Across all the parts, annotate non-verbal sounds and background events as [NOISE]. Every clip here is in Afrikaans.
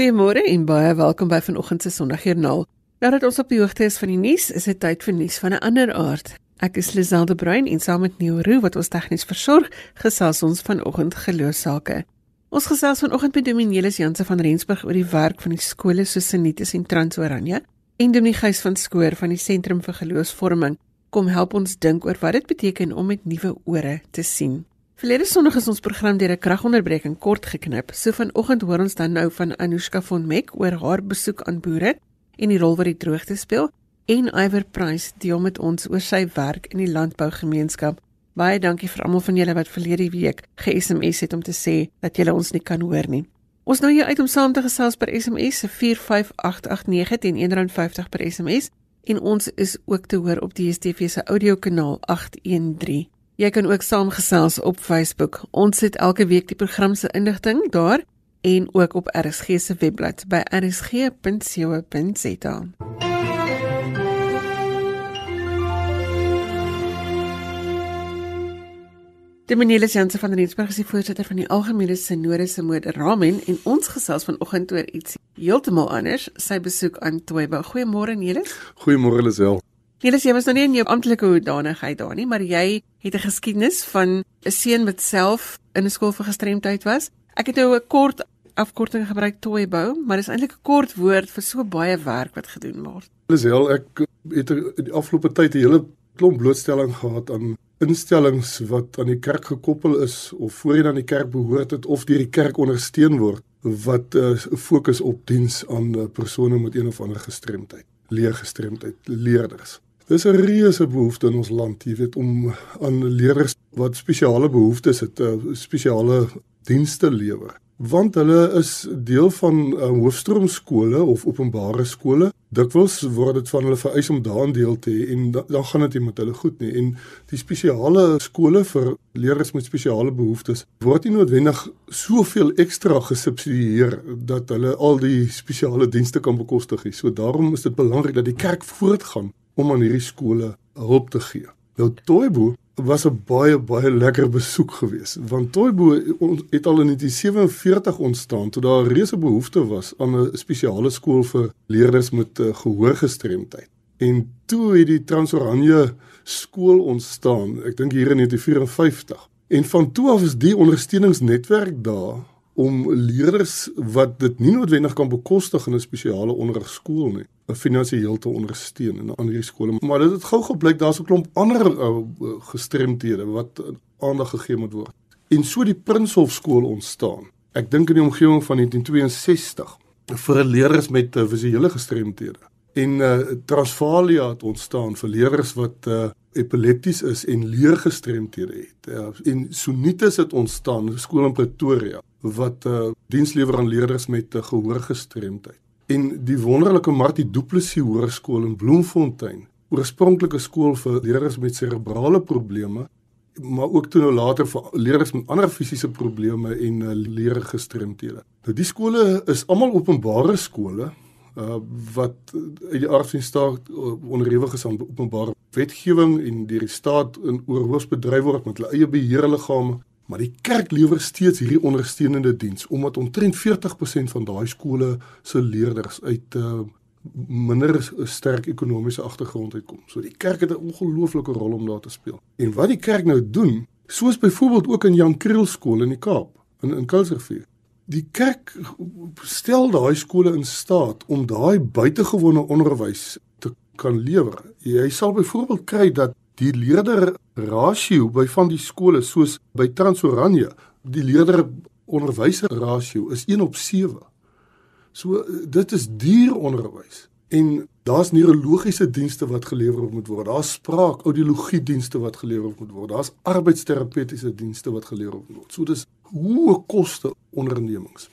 Goeiemôre en baie welkom by vanoggend se Sondagjoernaal. Nadat ons op die hoogte is van die nuus, is dit tyd vir nuus van 'n ander aard. Ek is Liselde Bruin en saam met Neo Roo wat ons tegnies versorg, gesels ons vanoggend geloofsake. Ons gesels vanoggend met Dominielis Janse van Rensburg oor die werk van die skole soos Sinitus en Transoranje en Dominieghuis van Skoor van die Sentrum vir Geloofsvorming kom help ons dink oor wat dit beteken om met nuwe ore te sien. Verlede Sondag is ons program deur 'n kragonderbreking kort geknip. So vanoggend hoor ons dan nou van Anushka von Meck oor haar besoek aan boere en die rol wat die droogte speel en Iver Price deel met ons oor sy werk in die landbougemeenskap. Baie dankie vir almal van julle wat verlede week ge-SMS het om te sê dat julle ons nie kan hoor nie. Ons nou hier uit om saam te gesels per SMS se 45889 teen R1.50 per SMS en ons is ook te hoor op die DStv se audiokanaal 813. Jy kan ook saamgesels op Facebook. Ons sit elke week die program se inligting daar en ook op RSG se webblad by rsg.co.za. Die Menelis Janse van Rensburg is die voorsitter van die Algemene Sinode se Moderamen en ons gesels vanoggend oor iets heeltemal anders, sy besoek aan Toyba. Goeiemôre Nelis. Goeiemôre Lisel. Nelis, jy was nog nie in jou amptelike hoedanigheid daar nie, maar jy het 'n geskiedenis van 'n seun wat self in 'n skool vir gestremdheid was. Ek het nou 'n kort afkorting gebruik toebou, maar dis eintlik 'n kort woord vir so baie werk wat gedoen word. Lisel, ek het in die afgelope tyd 'n hele klomp blootstelling gehad aan instellings wat aan die kerk gekoppel is of voorheen aan die kerk behoort het of deur die kerk ondersteun word wat 'n uh, fokus op diens aan uh, persone met een of ander gestremdheid, leergestremdheid, leerders. Dis 'n reuse behoefte in ons land, jy weet, om aan leerders wat spesiale behoeftes het, uh, spesiale dienste lewer. Want hulle is deel van uh, hoofstroomskole of openbare skole. Dikwels word dit van hulle vereis om daarin deel te hê en da dan gaan dit nie met hulle goed nie. En die spesiale skole vir leerders met spesiale behoeftes word nie noodwendig soveel ekstra gesubsidieer dat hulle al die spesiale dienste kan bekostig nie. So daarom is dit belangrik dat die kerk voortgaan om aan hierdie skole hulp te gee. Nou Toybo was 'n baie baie lekker besoek geweest want Toybo het al in 1947 ontstaan toe daar 'n reuse behoefte was aan 'n spesiale skool vir leerders met uh, gehoorgestremdheid. En toe het die Transoranje skool ontstaan, ek dink hier in 1954. En van toe af is die ondersteuningsnetwerk daar om leerders wat dit nie noodwendig kan bekostig in 'n spesiale onderrigskool nie, finansiëel te ondersteun in aan hierdie skole. Maar dit het gou gebleik daar's 'n klomp ander uh, gestremdhede wat aandag gegee moet word. En so die Prinshof skool ontstaan. Ek dink in die omgewing van 1962 vir leerders met uh, visuele gestremdhede. En uh, Transvalia het ontstaan vir leerders wat uh, epilepties is en leergestremdhede het. Uh, en Sonitas het ontstaan, 'n skool in Pretoria wat uh, diens lewer aan leerders met uh, gehoorgestremdheid. En die wonderlike Martie Du Plessis Hoërskool in Bloemfontein, oorspronklike skool vir leerders met serebrale probleme, maar ook toe nou later vir leerders met ander fisiese probleme en uh, leergestremdhede. Nou die skole is almal openbare skole uh wat uit die aard van staat uh, onderhewig is aan openbare wetgewing en deur die staat in oorhoogs bedryf word met hulle eie beheerliggame Maar die kerk lewer steeds hierdie ondersteunende diens omdat omtrent 40% van daai skole se leerders uit uh, minder sterk ekonomiese agtergrond uitkom. So die kerk het 'n ongelooflike rol om daar te speel. En wat die kerk nou doen, soos byvoorbeeld ook in Jan Kriel skool in die Kaap, in in Kuilsrivier. Die kerk stel daai skole in staat om daai buitengewone onderwys te kan lewer. Jy sal byvoorbeeld kry dat die leerder rasio by van die skole soos by Transoranje, die leerder onderwyser rasio is 1 op 7. So dit is duur onderwys en daar's neurologiese dienste wat gelewer moet word. Daar's spraak, audiologie dienste wat gelewer moet word. Daar's arbeidsterapeutiese dienste wat gelewer moet word. So dis hoë koste ondernemings.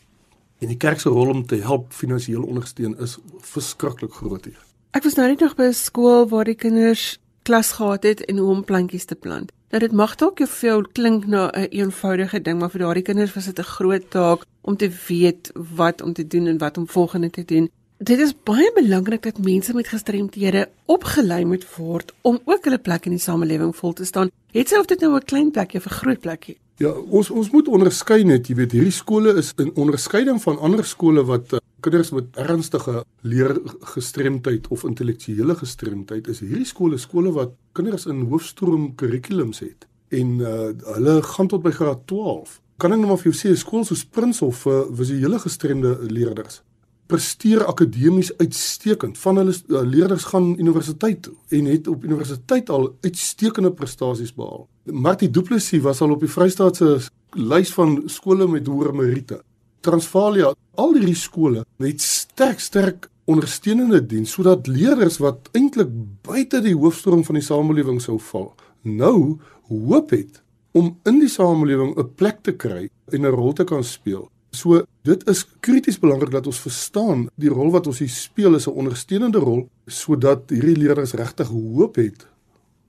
En die kerk se rol om te help finansiëel ondersteun is verskriklik groot hier. Ek was nou net nog by 'n skool waar die kinders klas gehad het en hoe om plantjies te plant. Nou dit mag dalk jou veel klink na 'n een eenvoudige ding, maar vir daardie kinders was dit 'n groot taak om te weet wat om te doen en wat om volgende te doen. Dit is baie belangrik dat mense met gestremthede opgelei moet word om ook hulle plek in die samelewing vol te staan. Het sy of dit nou 'n klein plekjie of 'n groot plekjie? Ja, ons ons moet onderskei net, jy weet, hierdie skole is in onderskeiding van ander skole wat uh, kinders met ernstige leergestremdheid of intellektuele gestremdheid is hierdie skole skole wat kinders in hoofstroom kurrikulums het en uh, hulle gaan tot by graad 12. Kan ek nou maar vir jou sê skool soos Prinshof vir uh, visuele gestremde leerders presteer akademies uitstekend. Van hulle uh, leerders gaan universiteit toe en het op universiteit al uitstekende prestasies behaal. Martie Du Plessis was al op die Vrystaatse lys van skole met hoë meriete. Transvaalia, al hierdie skole het sterk sterk ondersteunende diens sodat leerders wat eintlik buite die hoofstroom van die samelewing sou val, nou hoop het om in die samelewing 'n plek te kry en 'n rol te kan speel. So dit is krities belangrik dat ons verstaan die rol wat ons hier speel is 'n ondersteunende rol sodat hierdie leerders regtig hoop het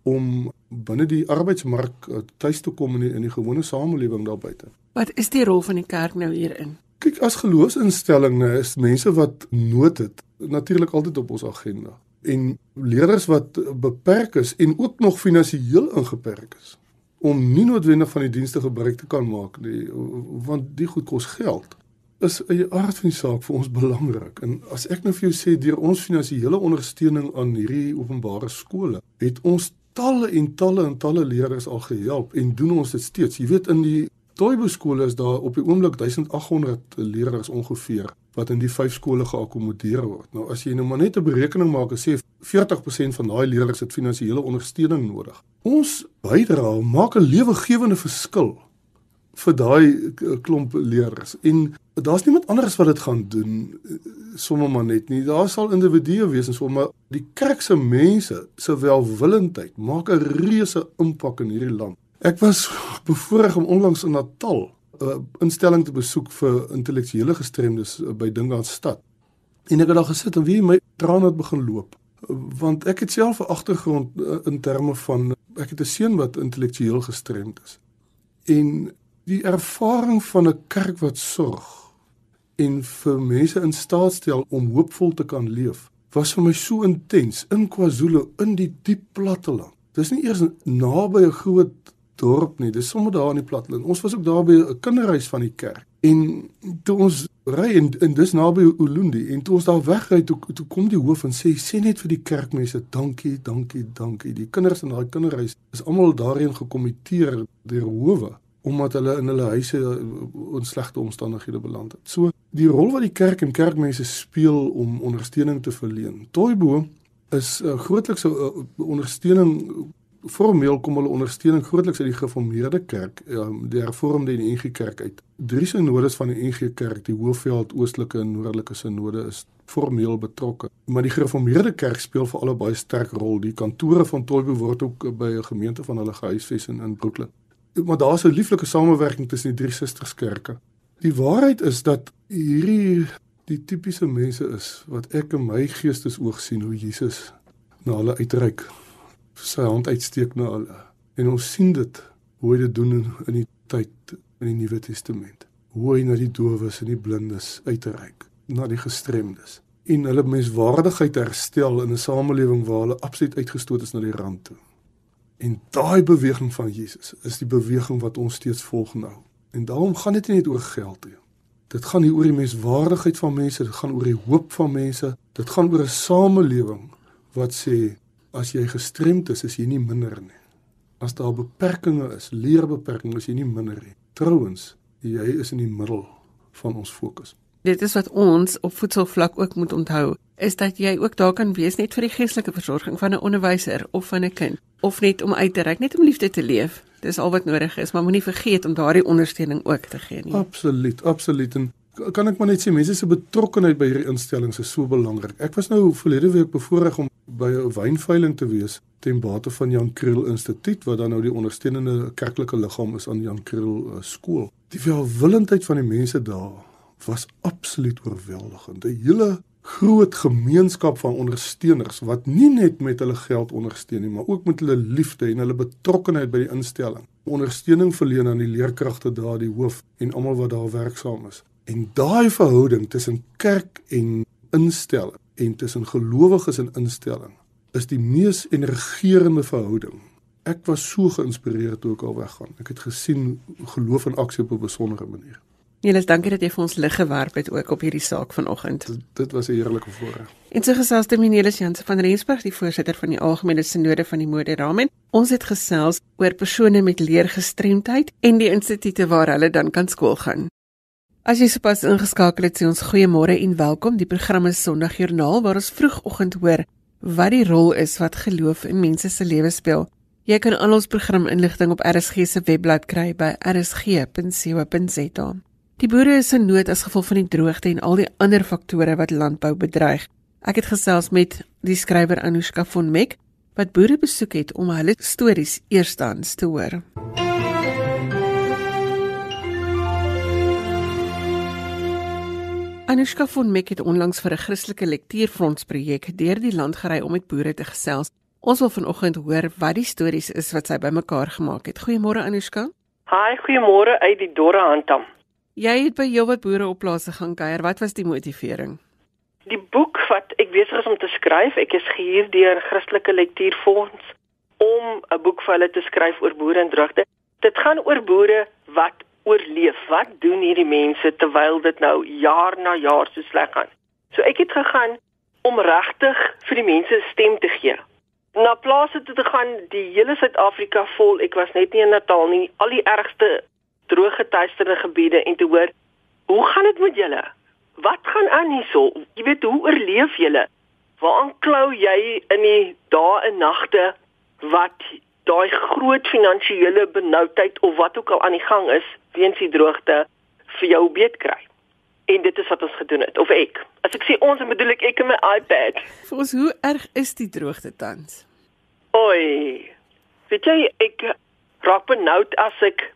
om binne die arbeidsmark uh, tuis te kom in die, in die gewone samelewing daar buite. Wat is die rol van die kerk nou hierin? Kyk, as geloofsinstelling is mense wat nood het natuurlik altyd op ons agenda. En leerders wat beperk is en ook nog finansiëel ingeperk is om nie noodwendig van die dienste gebruik te kan maak nie, want die goed kos geld is 'n aard van die saak vir ons belangrik. En as ek nou vir jou sê deur ons finansiële ondersteuning aan hierdie openbare skole, het ons talle en talle en talle leerders al gehelp en doen ons dit steeds. Jy weet in die Toybo skole is daar op die oomblik 1800 leerders ongeveer wat in die vyf skole geakkommodeer word. Nou as jy nou maar net 'n berekening maak en sê 40% van daai leerders het finansiële ondersteuning nodig. Ons bydra maak 'n lewegewende verskil vir daai klomp leerders. En daar's niemand anders wat dit gaan doen sommer maar net nie. Daar sal individue wees en sommer die kerk se mense se welwillendheid maak 'n reuse impak in hierdie land. Ek was bevoorreg om onlangs in Natal 'n instelling te besoek vir intellektuele gestremdes by Dingaan stad. En ek het daar gesit en wie my trane het begin loop want ek het self 'n agtergrond in terme van ek het 'n seun wat intellektueel gestremd is. En die ervaring van 'n kerk wat sorg en vir mense in staat stel om hoopvol te kan leef was vir my so intens in KwaZulu in die diep platteland. Dis nie eers naby 'n groot dorp nie, dis sommer daar in die platteland. Ons was ook daar by 'n kinderhuis van die kerk. En toe ons ry en, en dis naby Ulundi en toe ons daar wegry toe toe kom die hoof en sê sê net vir die kerkmense dankie, dankie, dankie. Die kinders in daai kinderhuis is almal daarheen gekomiteer deur howe omdat hulle in hulle huise uh, in slegte omstandighede beland het. So die rol wat die kerk en kerkmense speel om ondersteuning te verleen. Toybo is uh, grootliks 'n uh, ondersteuning formeel kom hulle ondersteuning grootliks uit die gereformeerde kerk, um, die hervormde en die NG Kerk uit. Drie sinodes van die NG Kerk, die Hoofveld, Oostelike en Noordelike sinode is formeel betrokke. Maar die gereformeerde kerk speel vir alle baie sterk rol. Die kantore van Toybo word ook by 'n gemeente van hulle gehuisves in, in Brooklyn maar daar's 'n lieflike samewerking tussen die drie susterskerke. Die waarheid is dat hierdie die tipiese mense is wat ek in my geestesoog sien hoe Jesus na hulle uitreik, sy hand uitsteek na hulle. En ons sien dit hoe hy dit doen in, in die tyd in die Nuwe Testament. Hoe hy na die dowes en die blindes uitreik, na die gestremdes en hulle menswaardigheid herstel in 'n samelewing waar hulle absoluut uitgestoot is na die rand toe. En daai beweging van Jesus is die beweging wat ons steeds volg nou. En daarom gaan dit nie net oor geld nie. Dit gaan nie oor die menswaardigheid van mense, dit gaan oor die hoop van mense. Dit gaan oor 'n samelewing wat sê as jy gestremd is, is jy nie minder nie. As daar beperkings is, leerbeperkings, is jy nie minder nie. Trouwens, jy is in die middel van ons fokus. Dit is wat ons op voedselvlak ook moet onthou, is dat jy ook daar kan wees net vir die geestelike versorging van 'n onderwyser of van 'n kind of net om uit te reik, net om liefde te leef. Dis al wat nodig is, maar moenie vergeet om daardie ondersteuning ook te gee nie. Absoluut, absoluut. En kan ek maar net sê mense se betrokkenheid by hierdie instellings is so belangrik. Ek was nou verlede week bevoorreg om by 'n wynveiling te wees ten bate van Jan Kriel Instituut wat dan nou die ondersteunende kerklike liggaam is aan Jan Kriel uh, skool. Die welwillendheid van die mense daar was absoluut oorweldigend. 'n Hele groot gemeenskap van ondersteuners wat nie net met hulle geld ondersteun nie, maar ook met hulle liefde en hulle betrokkenheid by die instelling. Ondersteuning verleen aan die leerkragte daar, die hoof en almal wat daar werksaam is. En daai verhouding tussen kerk en instelling en tussen gelowiges en instelling is die mees energerende verhouding. Ek was so geïnspireerd toe ek al weggaan. Ek het gesien geloof in aksie op 'n besondere manier. Niels, dankie dat jy vir ons lig gewerp het ook op hierdie saak vanoggend. Dit, dit was 'n heerlike voorreg. En so gesels Dominelis Jansen van Rensburg, die voorsitter van die Algemene Sinode van die Moderamen. Ons het gesels oor persone met leergestremdheid en die instituute waar hulle dan kan skool gaan. As jy sopas ingeskakel het, sê ons goeiemôre en welkom. Die program is Sondagjoernaal waar ons vroegoggend hoor wat die rol is wat geloof in mense se lewens speel. Jy kan al ons programinligting op RSG se webblad kry by rsg.co.za. Die boere is in nood as gevolg van die droogte en al die ander faktore wat landbou bedreig. Ek het gesels met die skrywer Anushka von Meck wat boere besoek het om hulle stories eerstens te hoor. Anushka von Meck het onlangs vir 'n Christelike lektuurfonds projek deur die land gery om met boere te gesels. Ons wil vanoggend hoor wat die stories is wat sy bymekaar gemaak het. Goeiemôre Anushka. Haai, goeiemôre uit die dorre Handam. Jy het by heelwat boere op plase gaan kuier. Wat was die motivering? Die boek wat ek besig is om te skryf, ek is gehuur deur Christelike Lektuurfonds om 'n boek vir hulle te skryf oor boere en droogte. Dit gaan oor boere wat oorleef. Wat doen hierdie mense terwyl dit nou jaar na jaar so sleg gaan? So ek het gegaan om regtig vir die mense stem te gee. Na plase toe te gaan, die hele Suid-Afrika vol. Ek was net nie in Natal nie. Al die ergste drooggetuisterde gebiede en te hoor hoe gaan dit met julle? Wat gaan aan hierso? Jy weet hoe oorleef julle? Waar klou jy in die dae en nagte wat daai groot finansiële benoudheid of wat ook al aan die gang is weens die droogte vir jou beet kry? En dit is wat ons gedoen het of ek. As ek sê ons, bedoel ek ek en my iPad. Vir ons, hoe erg is die droogte tans? Oi. Weet jy ek raak benoud as ek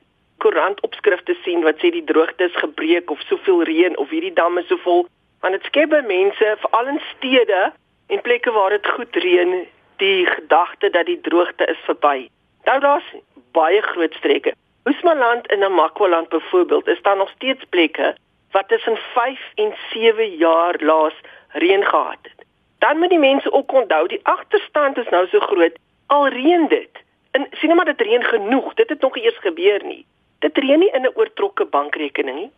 koerantopskrifte sien wat sê die droogte is gebreek of soveel reën of hierdie damme so vol, want dit skep by mense, veral in stede en plekke waar dit goed reën, die gedagte dat die droogte is verby. Nou daar's baie groot streke. Oosmaland en Namakwaland byvoorbeeld, is daar nog steeds plekke wat tussen 5 en 7 jaar laas reën gehad het. Dan moet die mense ook onthou, die agterstand is nou so groot. Al reën dit. En sien nou maar dit reën genoeg. Dit het nog eers gebeur nie. Dit reën nie in 'n oortrokke bankrekening nie.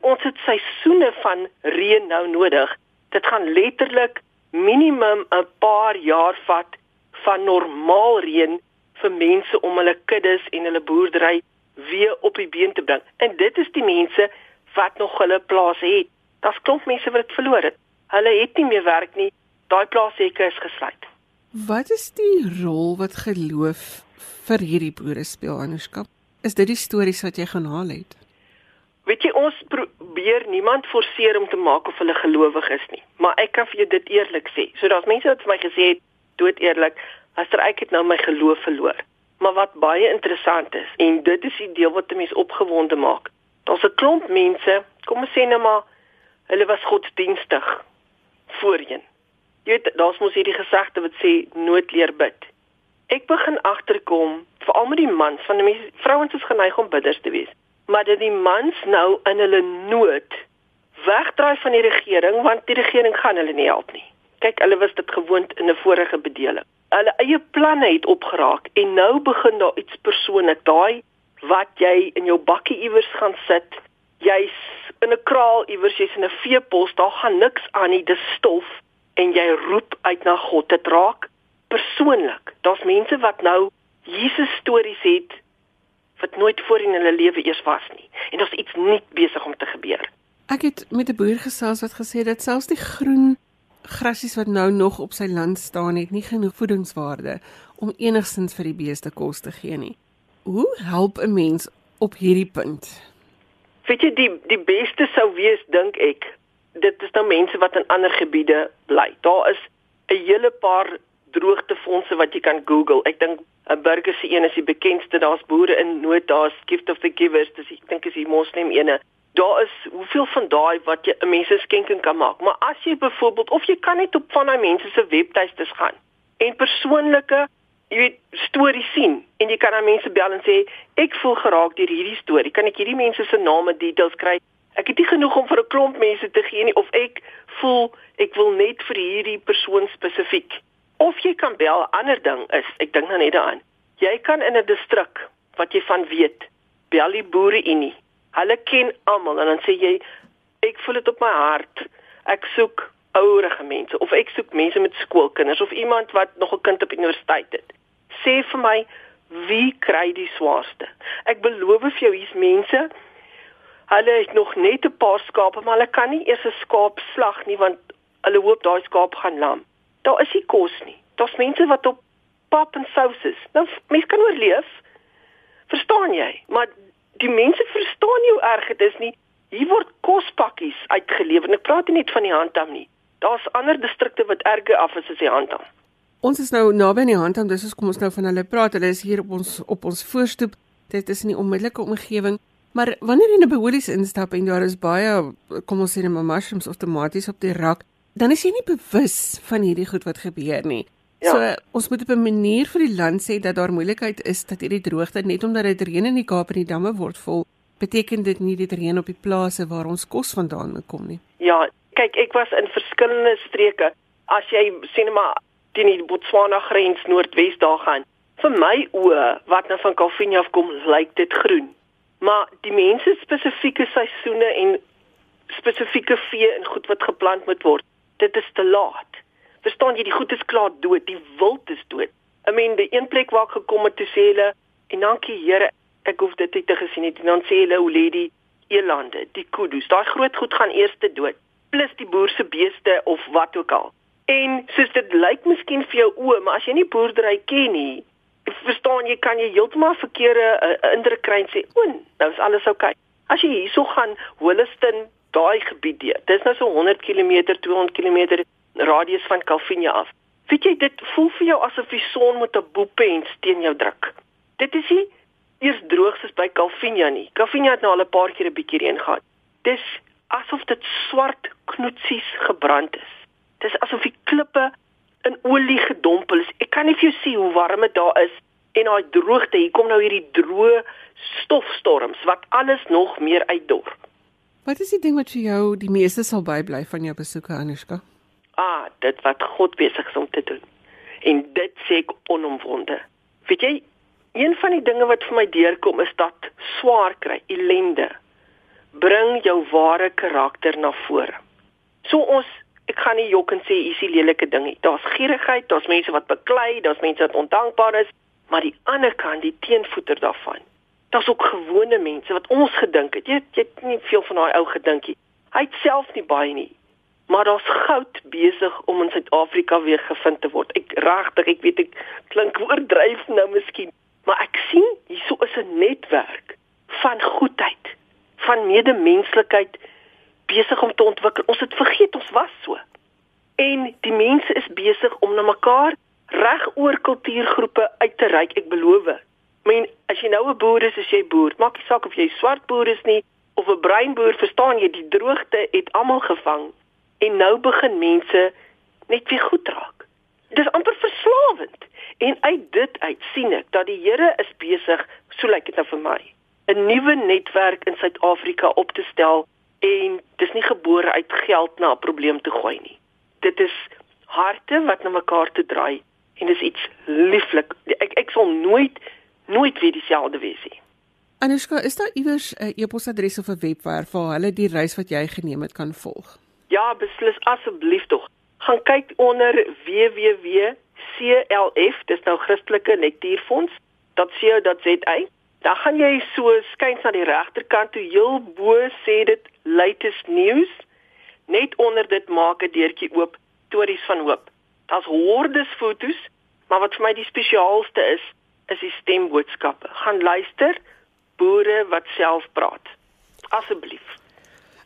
Ons het seisoene van reën nou nodig. Dit gaan letterlik minimum 'n paar jaar vat van normaal reën vir mense om hulle kuddes en hulle boerdery weer op die been te bring. En dit is die mense wat nog hulle plase het. Daar's klomp mense wat dit verloor het. Hulle het nie meer werk nie. Daai plaashekke is gesluit. Wat is die rol wat geloof vir hierdie boere speel, Anushka? Is dit die stories wat jy gaan haal het? Weet jy ons probeer niemand forceer om te maak of hulle gelowig is nie, maar ek kan vir jou dit eerlik sê. So daar's mense wat vir my gesê het dood eerlik, aster ek het nou my geloof verloor. Maar wat baie interessant is en dit is die deel wat mense opgewonde maak. Daar's 'n klomp mense, kom ons sê nou maar, hulle was godsdienstig voorheen. Jy weet, daar's mos hierdie gesegde wat sê noodleer bid ek begin agterkom veral met die mans van die mense vrouens is geneig om bidders te wees maar dat die mans nou in hulle nood wegdraai van die regering want die regering gaan hulle nie help nie. Kyk hulle was dit gewoond in 'n vorige bedeling. Hulle eie planne het opgeraak en nou begin daar iets persoonlik daai wat jy in jou bakkie iewers gaan sit jy's in 'n kraal iewers jy's in 'n veepos daar gaan niks aan nie dis stof en jy roep uit na God. Dit raak persoonlik. Daar's mense wat nou Jesus stories het wat nooit voor in hulle lewe eers was nie. En daar's iets nuut besig om te gebeur. Ek het met 'n boer gesels wat gesê dat selfs die groen grasies wat nou nog op sy land staan het nie genoeg voedingswaarde om enigstens vir die beeste kos te gee nie. Hoe help 'n mens op hierdie punt? Weet jy die die beste sou wees dink ek. Dit is nou mense wat in ander gebiede bly. Daar is 'n hele paar droogtefondse wat jy kan Google. Ek dink 'n burger se een is die bekendste. Daar's boere in nood, daar's Gift of the Givers, dis ek dink is die moslim ene. Daar is hoeveel van daai wat jy 'n mense skenking kan maak. Maar as jy byvoorbeeld of jy kan net op van daai mense se webtuistes gaan en persoonlike jy weet stories sien en jy kan aan mense bel en sê ek voel geraak deur hierdie storie. Kan ek hierdie mense se name details kry? Ek het nie genoeg om vir 'n klomp mense te gee nie of ek voel ek wil net vir hierdie persoon spesifiek Of jy kan bel, ander ding is, ek dink nou net daaraan. Jy kan in 'n distrik wat jy van weet, bel die boere unie Hulle ken almal en dan sê jy ek voel dit op my hart. Ek soek ouerige mense of ek soek mense met skoolkinders of iemand wat nog 'n kind op universiteit het. Sê vir my wie kry die swaarste? Ek beloof vir jou hier's mense Hulle het nog net 'n paar skape, maar hulle kan nie eers 'n skaap slag nie want hulle hoop daai skaap gaan lam. Daar is nie kos nie. Daar's mense wat op pap en sous is. Nou mense kan oorleef. Verstaan jy? Maar die mense verstaan nie hoe erg dit is nie. Hier word kospakkies uitgelewer. Ek praat nie net van die Handam nie. Daar's ander distrikte wat erger af is as die Handam. Ons is nou naby aan die Handam, dis ons kom ons nou van hulle praat. Hulle is hier op ons op ons voorstoep. Dit is in die onmiddellike omgewing. Maar wanneer jy in 'n beholies instap en daar is baie kom ons sê net mushrooms of tomaties op die rak, dan is jy nie bewus van hierdie goed wat gebeur nie. Ja. So ons moet op 'n manier vir die land sê dat daar moeilikheid is dat hierdie droogte net omdat dit reën in die Kaap en die damme word vol, beteken dit nie dit reën op die plase waar ons kos vandaan kom nie. Ja, kyk, ek was in verskillende streke. As jy sê net maar teen die Botswana grens noordwes daar gaan, vir my oë wat nou van Kalvinia af kom, lyk dit groen. Maar die mense spesifieke seisoene en spesifieke vee en goed wat geplant moet word, dit is te laat. Verstaan jy, die goed is klaar dood, die wild is dood. I mean, die een plek waar ek gekom het te sê hulle en dankie Here, ek hoef dit te gesien het. En dan sê hulle hoe lê die elande, die kudus. Daai groot goed gaan eers te dood, plus die boer se beeste of wat ook al. En soos dit lyk miskien vir jou oë, maar as jy nie boerdery ken nie, verstaan jy kan jy heeltemal verkeerde uh, indruk kry en sê, "O, nou is alles oukei." Okay. As jy hierso gaan Holliston, daai gebied deur. Dis nou so 100 km, 200 km radius van Calvinia af. Weet jy, dit voel vir jou asof die son met 'n boepens teen jou druk. Dit is nie eers droog soos by Calvinia nie. Calvinia het nou al 'n paar keer 'n bietjie reën gehad. Dis asof dit swart knoetsies gebrand is. Dis asof die klippe in olie gedompel is. Ek kan nie vir jou sê hoe warm dit daar is en daai droogte. Hier kom nou hierdie droë stofstorms wat alles nog meer uitdor. Wat is die ding wat vir jou die meeste sal bybly van jou besoeke Anushka? Ah, dit wat God besig is om te doen. En dit sê ek onomwonde. Weet jy, een van die dinge wat vir my deurkom is dat swaar kry, ellende bring jou ware karakter na vore. So ons ek gaan nie jok en sê hier's die lelike ding nie. Daar's gierigheid, daar's mense wat beklei, daar's mense wat ondankbaar is, maar die ander kant, die teenvoeter daarvan. Daar's ook gewone mense wat ons gedink het. Jy jy het nie veel van daai ou gedink nie. Hy het self nie baie nie. Maar daar's goud besig om in Suid-Afrika weer gevind te word. Ek regtig, ek weet ek klink oordryf nou miskien, maar ek sien hierso is 'n netwerk van goedheid, van medemenslikheid besig om te ontwikkel. Ons het vergeet ons was so. En die mense is besig om na mekaar reg oor kultuurgroepe uit te reik, ek beloof. Men, as jy nou 'n boer is, as jy boer, maak nie saak of jy swart boer is nie of 'n bruin boer, verstaan jy, die droogte het almal gevang en nou begin mense net weer goed raak. Dit is amper verslawend. En uit dit uit sien ek dat die Here is besig, so lyk dit nou vir my, 'n nuwe netwerk in Suid-Afrika op te stel en dis nie gebore uit geld na 'n probleem te gooi nie. Dit is harte wat na mekaar te draai en dis iets lieflik. Ek ek sal nooit nooit weer dieselfde wees nie. Anushka, is daar iewers 'n e-posadres of 'n webwerf waar hulle die reis wat jy geneem het kan volg? Ja, beslis asseblief tog. Gaan kyk onder www.clf, dis nou Christelike Nektierfonds.co.za Dan gaan jy so skuins na die regterkant toe heel bo sê dit latest news. Net onder dit maak 'n deurtjie oop stories van hoop. Daar's hordes fotos, maar wat vir my die spesiaalste is, is die stemboodskappe. Gaan luister boere wat self praat. Asseblief.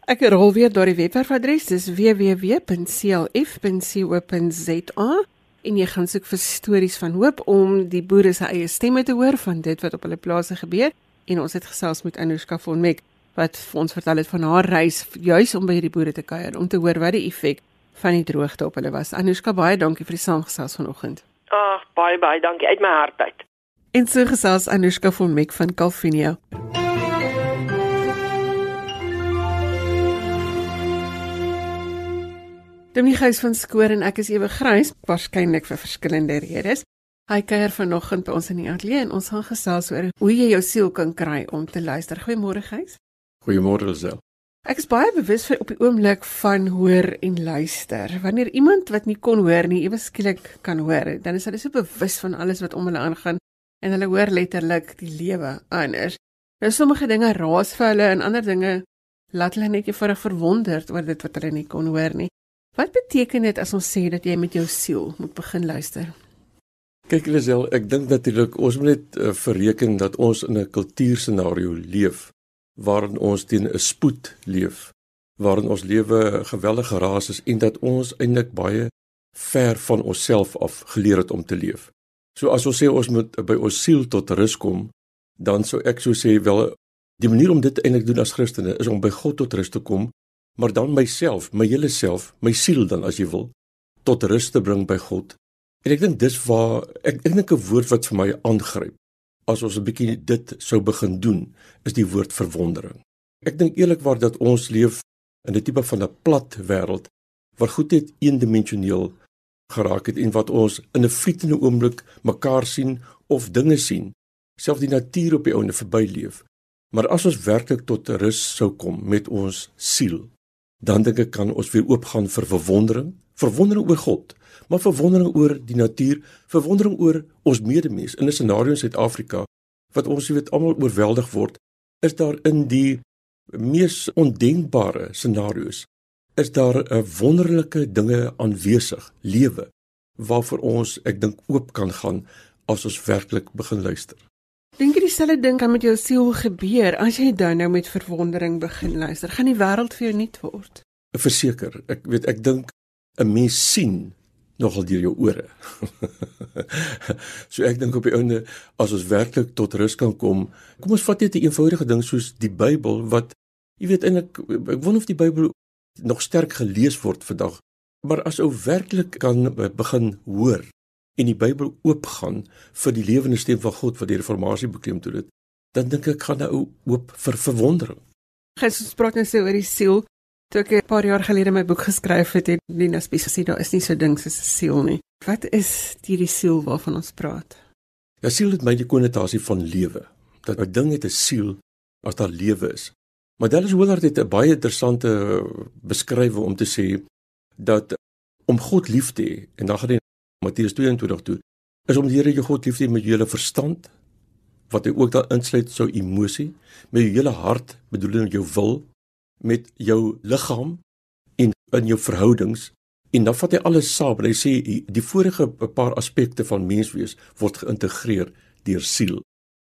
Ek rol weer die webwerfadres, dis www.clf.co.za en jy gaan soek vir stories van hoop om die boere se eie stemme te hoor van dit wat op hulle plase gebeur en ons het gesels met Anushka von Mek wat vir ons vertel het van haar reis juis om by hierdie boere te kuier om te hoor wat die effek van die droogte op hulle was. Anushka baie dankie vir die saamgesels vanoggend. Ag baie baie dankie uit my hart uit. En so gesels Anushka von Mek van Calvinia. Dominies van Skoor en ek is ewe grys, waarskynlik vir verskillende redes. Hy kuier vanoggend by ons in die ateljee en ons gaan gesels oor hoe jy jou siel kan kry om te luister. Goeiemôre Gys. Goeiemôre Lisel. Ek is baie bewus van op die oomblik van hoor en luister. Wanneer iemand wat nie kon hoor nie, ewe skielik kan hoor, dan is hulle so bewus van alles wat om hulle aangaan en hulle hoor letterlik die lewe anders. Nou sommige dinge raas vir hulle en ander dinge laat hulle net eenvoudig verwonderd oor dit wat hulle nie kon hoor nie. Wat beteken dit as ons sê dat jy met jou siel moet begin luister? Kyk Lisel, ek dink natuurlik ons moet net uh, verreken dat ons in 'n kultuurscenario leef waarin ons teen 'n spoed leef, waarin ons lewe geweldig geraas is en dat ons eintlik baie ver van onsself af geleer het om te leef. So as ons sê ons moet by ons siel tot rus kom, dan sou ek so sê wel die manier om dit eintlik doen as Christene is om by God tot rus te kom, maar dan myself, my hele self, my siel dan as jy wil, tot rus te bring by God En ek dink dis waar ek ek dink 'n woord wat vir my aangryp as ons 'n bietjie dit sou begin doen, is die woord verwondering. Ek dink eerlikwaar dat ons leef in 'n tipe van 'n plat wêreld waar goed net eendimensioneel geraak het en wat ons in 'n vlietende oomblik mekaar sien of dinge sien, selfs die natuur op die ouene verbyleef. Maar as ons werklik tot rus sou kom met ons siel, dan dink ek kan ons weer oopgaan vir verwondering, verwondering oor God, maar verwondering oor die natuur, verwondering oor ons medemens in 'n scenario in Suid-Afrika wat ons weet almal oorweldig word, is daar in die mees ondenkbare scenario's is daar 'n wonderlike dinge aanwesig, lewe waarvoor ons ek dink oop kan gaan as ons werklik begin luister. Dink jy dieselfde ding kan met jou siel gebeur as jy dan nou met verwondering begin luister? Gaan die wêreld vir jou nuut word? Verseker, ek weet ek dink 'n mens sien nogal deur jou ore. [LAUGHS] so ek dink op die einde as ons werklik tot rus kan kom, kom ons vat net 'n een eenvoudige ding soos die Bybel wat jy weet eintlik ek wonder of die Bybel nog sterk gelees word vandag. Maar as ou werklik kan begin hoor en die Bybel oopgaan vir die lewende stem van God wat die reformatie bekleem toe dit, dan dink ek gaan nou oop vir verwondering. Jesus praat net so oor die siel Toe ek 'n paar jaar gelede my boek geskryf het, het Nina Spies gesê daar is nie so ding soos 'n siel nie. Wat is hierdie siel waarvan ons praat? Ja, siel het my die konnotasie van lewe. Dat 'n ding het 'n siel as daar lewe is. Maar Dallas Willard het 'n baie interessante beskrywing om te sê dat om God lief te hê en dan gaan hy Matteus 22 toe is om die Here jou God lief te hê met jou hele verstand wat hy ook daar insluit sou emosie met jou hele hart bedoel jy jou wil met jou liggaam en in jou verhoudings en dan vat hy alles saam en hy sê die vorige paar aspekte van menswees word geïntegreer deur siel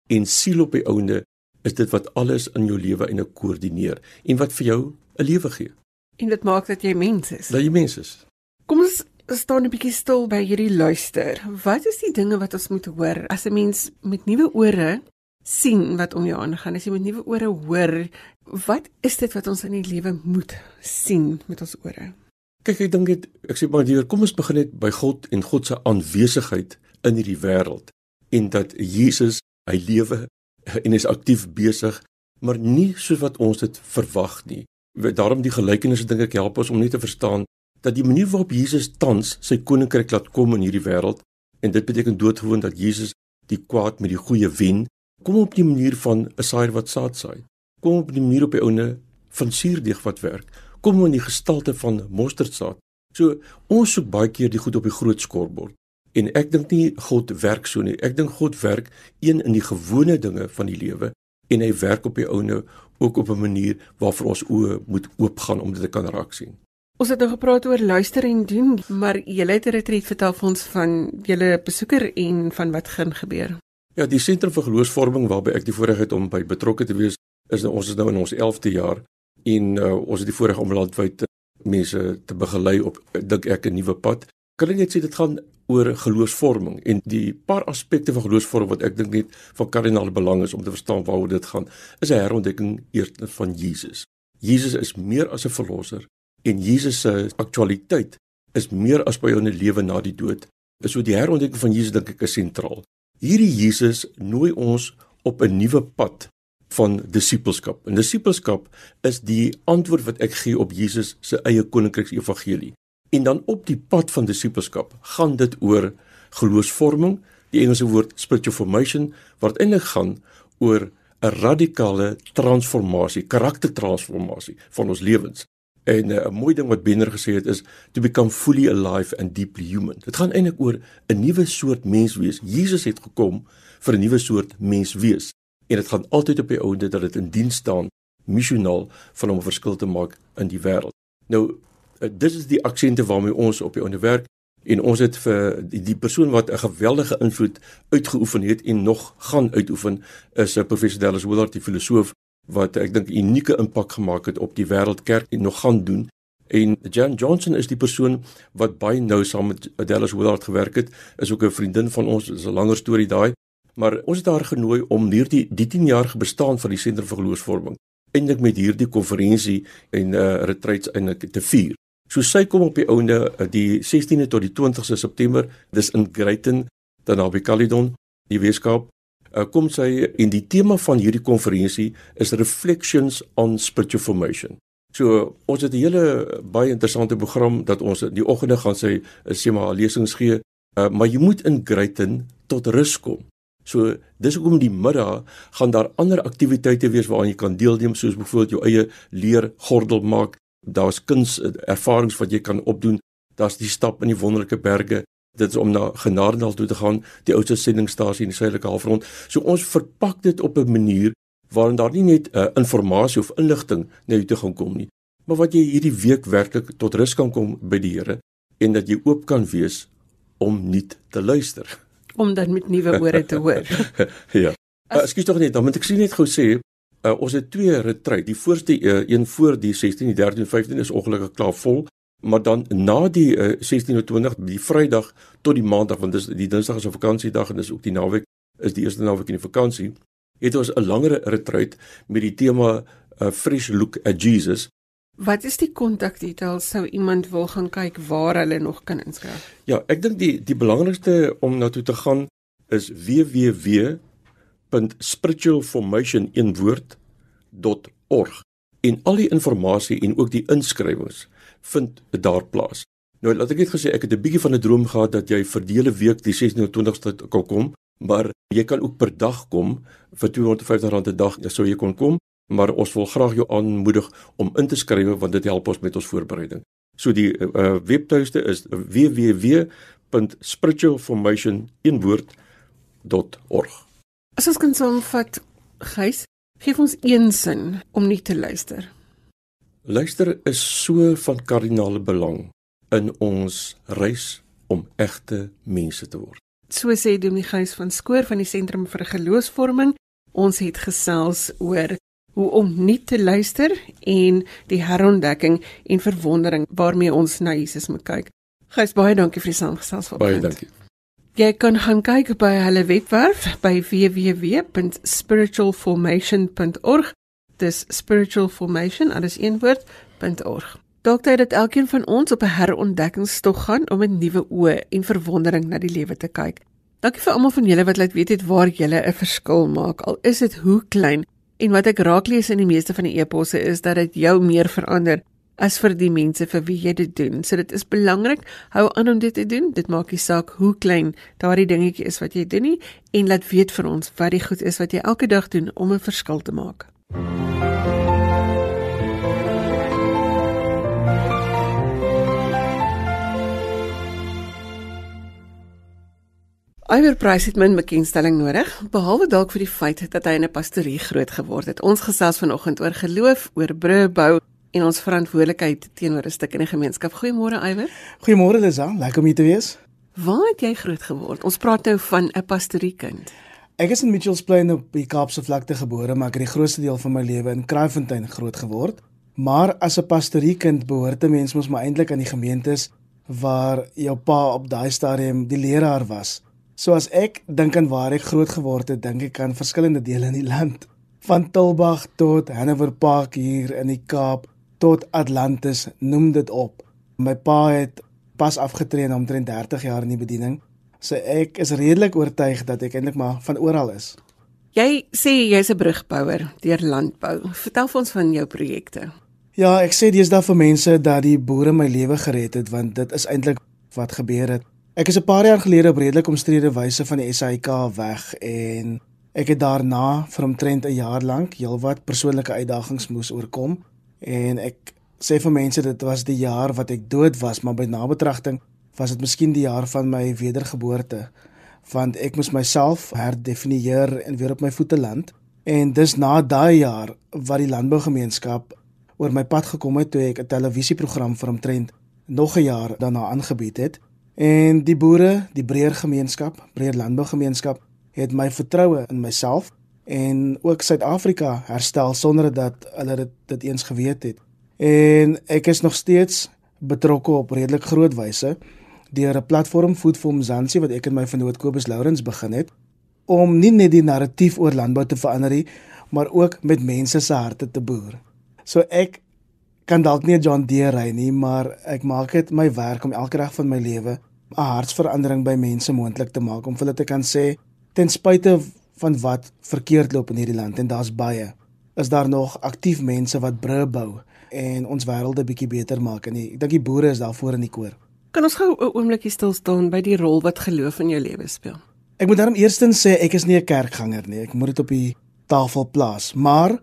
en siel op die ouende is dit wat alles in jou lewe en 'n koördineer en wat vir jou 'n lewe gee. En dit maak dat jy mens is. Dat jy mens is. Kom ons staan 'n bietjie stil by hierdie luister. Wat is die dinge wat ons moet hoor as 'n mens met nuwe ore sien wat om jou aangaan? As jy met nuwe ore hoor wat is dit wat ons in die lewe moet sien met ons ore? Kyk ek dink dit ek sê maar hier kom ons begin net by God en God se aanwesigheid in hierdie wêreld en dat Jesus hy lewe en is aktief besig maar nie soos wat ons dit verwag nie daarom die gelykenisse dink ek help ons om net te verstaan dat die manier waarop Jesus tans sy koninkryk laat kom in hierdie wêreld en dit beteken doodgewoon dat Jesus die kwaad met die goeie wen Kom op die manier van 'n saaier wat saad saai. Kom op die manier op die ouene van suurdeeg wat werk. Kom in die gestalte van mosterdsaad. So ons soek baie keer die goed op die groot skorbord. En ek dink nie God werk so nie. Ek dink God werk een in die gewone dinge van die lewe en hy werk op die ouene ook op 'n manier waarvoor ons oë moet oopgaan om dit te kan raak sien. Ons het nou gepraat oor luister en doen, maar jy het 'n retreat vertel vir ons van julle besoeker en van wat gaan gebeur. Ja, die sentrum vir geloofsvorming waarby ek die voorreg het om by betrokke te wees, is nou ons is nou in ons 11de jaar en uh, ons het die voorreg om landwyd uh, mense te begelei op dink ek 'n nuwe pad. Kan ek net sê dit gaan oor geloofsvorming en die paar aspekte van geloofsvorming wat ek dink net van kardinale belang is om te verstaan waaroor dit gaan, is 'n herontdekking eers van Jesus. Jesus is meer as 'n verlosser en Jesus se aktualiteit is meer as by jou in die lewe na die dood. So die herontdekking van Jesus dink ek is sentraal. Hierdie Jesus nooi ons op 'n nuwe pad van disippelskap. En disippelskap is die antwoord wat ek gee op Jesus se eie koninkryks evangelie. En dan op die pad van disippelskap gaan dit oor geloofsvorming, die Engelse woord spiritual formation wat eintlik gaan oor 'n radikale transformasie, karaktertransformasie van ons lewens. En eh, 'n mooi ding wat Benner gesê het is to become fully alive and deeply human. Dit gaan eintlik oor 'n nuwe soort mens wees. Jesus het gekom vir 'n nuwe soort mens wees. En dit gaan altyd op die ouende dat dit in diens staan missionaal van om 'n verskil te maak in die wêreld. Nou uh, dis is die aksente waarmee ons op die ouende werk en ons het vir die, die persoon wat 'n geweldige invloed uitgeoefen het en nog gaan uitoefen is 'n professor Dallas Willard die filosoof wat ek dink unieke impak gemaak het op die wêreldkerk en nog gaan doen. En Jan Johnson is die persoon wat baie nou saam met Dallas Willard gewerk het, is ook 'n vriendin van ons, is 'n langer storie daai. Maar ons het haar genooi om hierdie die 10 jaar bestaan van die sentrum vir geloofsvorming eintlik met hierdie konferensie en uh retreats eintlik te vier. So sy kom op die ouende uh, die 16de tot die 20ste September, dis in Greyton, dan naby Caledon, die Weskaap uh, kom sy en die tema van hierdie konferensie is reflections on spiritual formation. So ons het 'n hele baie interessante program dat ons die oggende gaan sy eh, sê maar lesings gee, uh, maar jy moet in Greyton tot rus kom. So dis hoekom die middag gaan daar ander aktiwiteite wees waaraan jy kan deelneem soos byvoorbeeld jou eie leer gordel maak. Daar's kuns ervarings wat jy kan opdoen. Daar's die stap in die wonderlike berge dit is om na Genadendal toe te gaan, die oudste sendingstasie in die suidelike halfrond. So ons verpak dit op 'n manier waarin daar nie net uh, inligting of inligting na jou toe gaan kom nie, maar wat jy hierdie week werklik tot rus kan kom by die Here en dat jy oop kan wees om nuut te luister. Om dan met nuwe ore te hoor. [LAUGHS] ja. Uh, Ekskuus tog net, dan moet ek sien net gou sê, uh, ons het twee retreat. Die voorste uh, een voor die 16, die 13 en 15 is ongelukkig klaar vol maar dan na die uh, 1620 die Vrydag tot die Maandag want dis die Dinsdag is 'n vakansiedag en dis ook die naweek is die eerste naweek in die vakansie het ons 'n langer retreat met die tema uh, fresh look at Jesus. Wat is die kontakdetails sou iemand wil gaan kyk waar hulle nog kan inskryf Ja ek dink die die belangrikste om na toe te gaan is www.spiritualformationinwoord.org en al die inligting en ook die inskrywings vind daar plaas. Nou laat ek net gesê ek het 'n bietjie van 'n droom gehad dat jy vir die hele week die 26ste kan kom, maar jy kan ook per dag kom vir R250 'n dag, sou jy kon kom, maar ons wil graag jou aanmoedig om in te skryf want dit help ons met ons voorbereiding. So die uh, webtuiste is www.spiritualformationinwoord.org. As ons kan saamvat, Gys, gee ons een sin om nie te luister. Luister is so van kardinale belang in ons reis om egte mense te word. So sê Dominee Gys van Skoor van die Sentrum vir Geloofsvorming. Ons het gesels oor hoe om nie te luister en die herontdekking en verwondering waarmee ons na Jesus moet kyk. Gys baie dankie vir die saamgesels vanoggend. Baie dankie. Jy kan gaan kyk by hulle webwerf by www.spiritualformation.org dis spiritualformation alles een woord.org. Dalk dit dat elkeen van ons op 'n herontdekkingstog gaan om met nuwe oë en verwondering na die lewe te kyk. Dankie vir almal van julle wat laat weet het waar julle 'n verskil maak. Al is dit hoe klein en wat ek raak lees in die meeste van die eposse is dat dit jou meer verander as vir die mense vir wie jy dit doen. So dit is belangrik hou aan om dit te doen. Dit maak nie saak hoe klein daardie dingetjie is wat jy doen nie en laat weet vir ons wat die goed is wat jy elke dag doen om 'n verskil te maak. Iwer Price het min bekendstelling nodig, behalwe dalk vir die feit dat hy in 'n pastorie groot geword het. Ons gesels vanoggend oor geloof, oor brûe bou en ons verantwoordelikheid teenoor 'n stuk in die gemeenskap. Goeiemôre Iwer. Goeiemôre Lisa, lekker om hier te wees. Waar het jy groot geword? Ons praat nou van 'n pastoriekind. Ek is in Mitchells Plain op die Kaapse vlakte gebore, maar ek het die grootste deel van my lewe in Kraaifontein groot geword. Maar as 'n pastoriekind behoort 'n mens mos maar eintlik aan die gemeentes waar jou pa op daai stadium die leraar was. So as ek dink aan waar ek groot geword het, dink ek aan verskillende dele in die land, van Tulbag tot Hanover Park hier in die Kaap tot Atlantis, noem dit op. My pa het pas afgetree na omtrent 30 jaar in die bediening. So ek is redelik oortuig dat ek eintlik maar van oral is. Jy sê jy's 'n brugbouer deur landbou. Vertel vir ons van jou projekte. Ja, ek sê dis daar vir mense dat die boere my lewe gered het want dit is eintlik wat gebeur het. Ek is 'n paar jaar gelede op redelik omstrede wyse van die SAIK weg en Ek het daarna vir omtrent 'n jaar lank heelwat persoonlike uitdagings moes oorkom en ek sê vir mense dit was die jaar wat ek dood was, maar by nabetragting was dit miskien die jaar van my wedergeboorte want ek moes myself herdefinieer en weer op my voete land. En dis na daai jaar wat die landbougemeenskap oor my pad gekom het toe ek 'n televisieprogram vir omtrent nog 'n jaar daarna aangebied het. En die boere, die breër gemeenskap, breër landbougemeenskap het my vertroue in myself en ook Suid-Afrika herstel sonder dat hulle dit dit eens geweet het. En ek is nog steeds betrokke op redelik groot wyse deur 'n platform Food for Mzansi wat ek en my vriend Kobus Lourens begin het om nie net die narratief oor landbou te verander nie, maar ook met mense se harte te boer. So ek kan dalk nie 'n John Deere ry nie, maar ek maak dit my werk om elke dag van my lewe 'n hartsverandering by mense moontlik te maak om hulle te kan sê ten spyte van wat verkeerd loop in hierdie land en daar's baie, is daar nog aktief mense wat brûe bou en ons wêreld 'n bietjie beter maak en ek dink die boere is daar voor in die koor. Kan ons gou 'n oombliekie stil staan by die rol wat geloof in jou lewe speel? Ek moet daarom eerstens sê ek is nie 'n kerkganger nie. Ek moet dit op die tafel plaas. Maar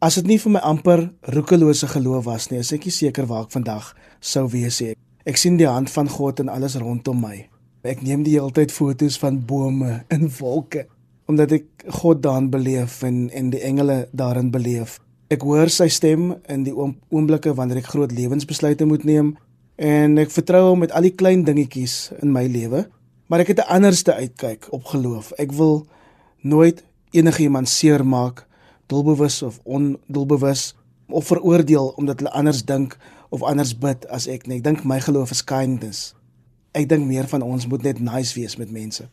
as dit nie vir my amper roekelose geloof was nie, is ek nie seker waar ek vandag sou wees nie. Ek sien die hand van God in alles rondom my. Ek neem die hele tyd foto's van bome en wolke omdat ek God daarin beleef en en die engele daarin beleef. Ek hoor sy stem in die oomblikke wanneer ek groot lewensbesluite moet neem en ek vertrou hom met al die klein dingetjies in my lewe, maar ek het 'n anderste uitkyk op geloof. Ek wil nooit enigiemand seermaak, doelbewus of ondoelbewus of veroordeel omdat hulle anders dink of anders bid as ek nie. Ek dink my geloof is kindness. Ek dink meer van ons moet net nice wees met mense.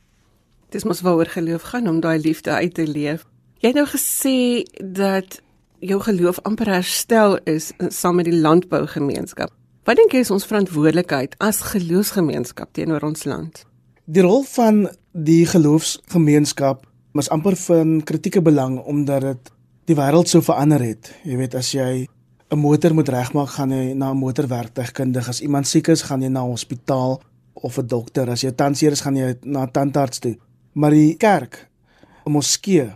Dis mos waaroor geloof gaan om daai liefde uit te leef. Jy het nou gesê dat jou geloof amper herstel is saam met die landbougemeenskap. Wat dink jy is ons verantwoordelikheid as geloofsgemeenskap teenoor ons land? Die rol van die geloofsgemeenskap is amper van kritieke belang omdat dit die wêreld so verander het. Jy weet as jy 'n motor moet regmaak, gaan jy na 'n motorwerktuigkundige. As iemand siek is, gaan jy na 'n hospitaal of 'n dokter. As jy tandseer is, gaan jy na 'n tandarts toe. Maar die kerk, 'n moskee,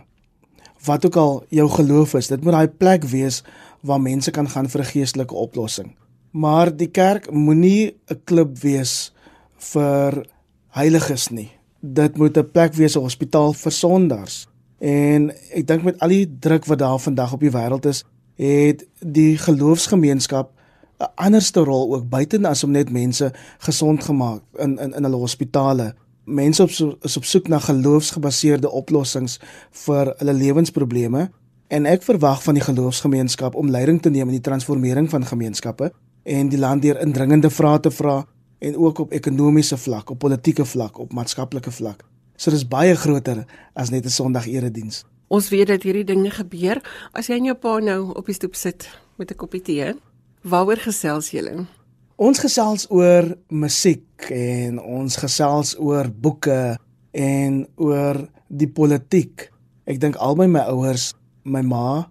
wat ook al jou geloof is, dit moet daai plek wees waar mense kan gaan vir 'n geestelike oplossing. Maar die kerk moenie 'n klub wees vir heiliges nie. Dit moet 'n plek wees 'n hospitaal vir sondaars. En ek dink met al die druk wat daar vandag op die wêreld is, het die geloofsgemeenskap 'n anderste rol ook buite as om net mense gesond gemaak in in in hulle hospitale. Mense op so, is op soek na geloofsgebaseerde oplossings vir hulle lewensprobleme en ek verwag van die geloofsgemeenskap om leiding te neem in die transformering van gemeenskappe en die land deur indringende vrae te vra en ook op ekonomiese vlak, op politieke vlak, op maatskaplike vlak. So dis baie groter as net 'n Sondag erediens. Ons weet dat hierdie dinge gebeur as jy en jou pa nou op die stoep sit met 'n koppie tee. Waaroor gesels julle? Ons gesels oor musiek en ons gesels oor boeke en oor die politiek. Ek dink albei my ouers, my ma,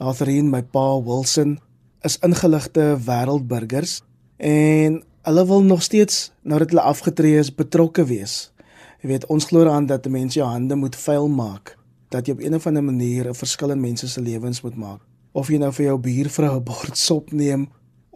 Catherine, my pa Wilson, is ingeligte wêreldburgers en hulle wil nog steeds nadat hulle afgetree is betrokke wees. Jy weet, ons glo aan dat mense jou hande moet vuil maak, dat jy op 'n of ander manier 'n verskil in mense se lewens moet maak. Of jy nou vir jou buurvrou 'n bord sop neem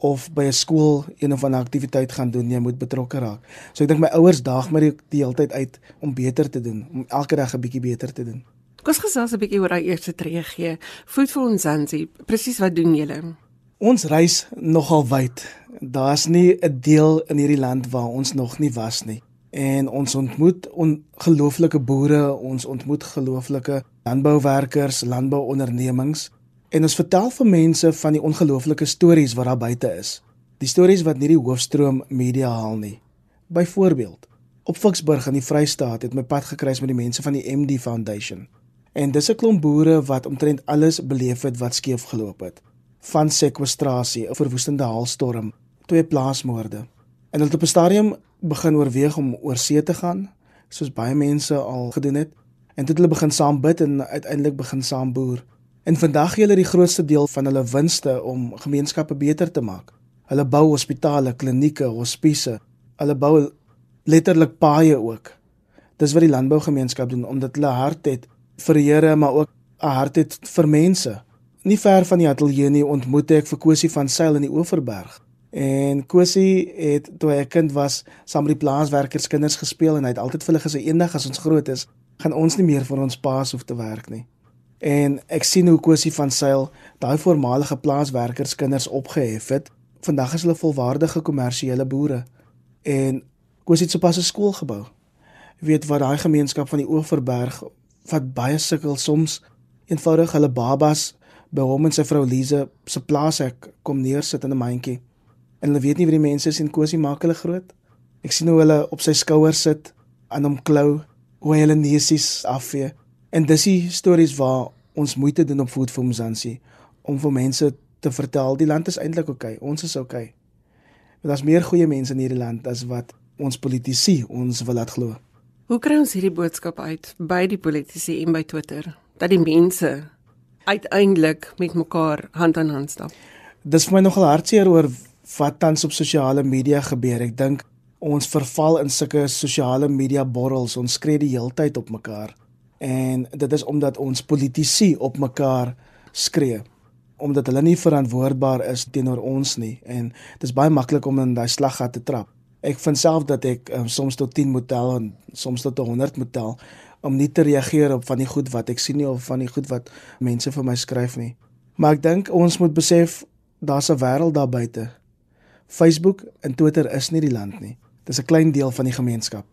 of by 'n skool een of ander aktiwiteit gaan doen, jy moet betrokke raak. So ek dink my ouers daag my die, die hele tyd uit om beter te doen, om elke dag 'n bietjie beter te doen. Kom ons gesels 'n bietjie oor daai eerste tree gee. Food for Nzansi, presies wat doen julle? Ons reis nogal wyd. Daar's nie 'n deel in hierdie land waar ons nog nie was nie. En ons ontmoet ongelooflike boere, ons ontmoet gelooflike landbouwerkers, landbouondernemings en ons vertel vir mense van die ongelooflike stories wat daar buite is. Die stories wat nie die hoofstroom media haal nie. Byvoorbeeld, op Ficksburg in die Vrystaat het my pad gekruis met die mense van die MD Foundation. En dis 'n klomp boere wat omtrent alles beleef het wat skeef geloop het van sekwestrasie, 'n verwoestende haalstorm, twee plaasmoorde. En hulle het op 'n stadium begin oorweeg om oor see te gaan, soos baie mense al gedoen het. En dit hulle begin saam bid en uiteindelik begin saam boer. En vandag gee hulle die grootste deel van hulle winste om gemeenskappe beter te maak. Hulle bou hospitale, klinieke, hospise. Hulle bou letterlik paaie ook. Dis wat die landbougemeenskap doen omdat hulle hart het vir die Here, maar ook 'n hart het vir mense. Nie ver van die ateljee nie ontmoet ek vir Kosie van Sail in die Oeverberg. En Kosie het toe hy 'n kind was, saam met die plaaswerkers kinders gespeel en hy het altyd vir hulle gesê eendag as ons groot is, gaan ons nie meer vir ons paas hoef te werk nie. En ek sien hoe Kosie van Sail daai voormalige plaaswerkers kinders opgehef het. Vandag is hulle volwaardige kommersiële boere. En Kosie het sopas 'n skool gebou. Weet wat daai gemeenskap van die Oeverberg wat baie sukkel soms eenvoudig hulle babas by hom en sy vrou Lize se plaas ek kom neersit in 'n mandjie. En hulle weet nie wie die mense is en Kosie maak hulle groot. Ek sien hoe hulle op sy skouers sit aan hom klou, hoe hulle neusies afvee. En dis die stories waar ons moeite doen op voet vir Mzansi om vir mense te vertel die land is eintlik oukei, okay, ons is oukei. Okay. Want daar's meer goeie mense in hierdie land as wat ons politici ons wil laat glo. Hoe kry ons hierdie boodskap uit by die politici en by Twitter dat die mense uiteindelik met mekaar hand aan hand stap? Dis vir my nogal hartseer oor wat tans op sosiale media gebeur. Ek dink ons verval in sulke sosiale media borrels. Ons skree die heeltyd op mekaar. En dit is omdat ons politici op mekaar skree omdat hulle nie verantwoordbaar is teenoor ons nie en dit is baie maklik om in daai slaggat te trap ek vind self dat ek um, soms tot 10 moet tel en soms tot 100 moet tel om nie te reageer op van die goed wat ek sien nie of van die goed wat mense vir my skryf nie. Maar ek dink ons moet besef daar's 'n wêreld daar buite. Facebook en Twitter is nie die land nie. Dis 'n klein deel van die gemeenskap.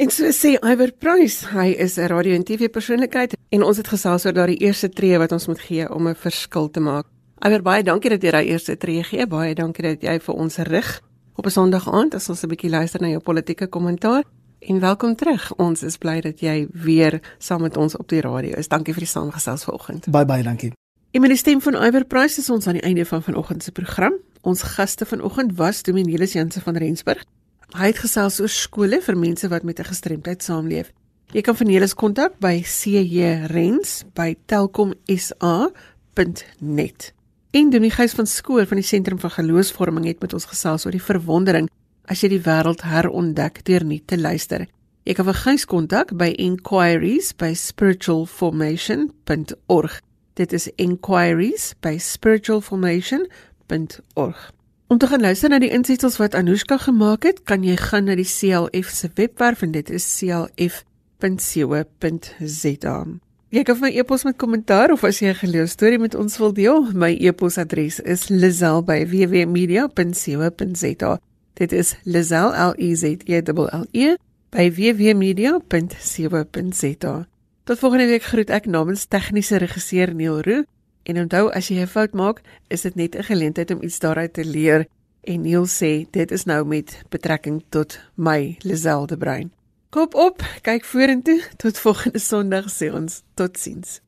En so sê Iwer Price, hy is 'n radio en TV persoonlikheid en ons het gesels oor daardie eerste tree wat ons moet gee om 'n verskil te maak. Iwer baie dankie dat jy daai eerste tree gee. Baie dankie dat jy vir ons rig op 'n Sondag aand as ons 'n bietjie luister na jou politieke kommentaar. En welkom terug. Ons is bly dat jy weer saam met ons op die radio is. Dankie vir die saamgesels vanoggend. Baie baie dankie. En met die stem van Iwer Price is ons aan die einde van vanoggend se program. Ons gaste vanoggend was Dominelis Jansen van Rensburg. Hy het gesels oor skole vir mense wat met 'n gestremdheid saamleef. Jy kan Vanelis kontak by cjrens@telkomsa.net. En Dominee Gys van skool van die sentrum van geloofsvorming het met ons gesels oor die verwondering as jy die wêreld herontdek deur nie te luister. Jy kan vir Gys kontak by inquiries@spiritualformation.org. Dit is inquiries@spiritualformation.org. Om te gaan luister na die insetsels wat Anushka gemaak het, kan jy gaan na die CLF se webwerf en dit is clf.co.za. Jy kan vir my e-pos met kommentaar of as jy 'n geleë storie met ons wil deel, my e-posadres is lizel@wwmedia.co.za. Dit is lizel l e z e l l e by wwmedia.co.za. Tot volgende week groet ek namens tegniese regisseur Neil Roo en onthou as jy 'n fout maak, is dit net 'n geleentheid om iets daaruit te leer en Neil sê dit is nou met betrekking tot my Lizel de Bruin. Kop op, kyk vorentoe. Tot volgende Sondag sê ons totsiens.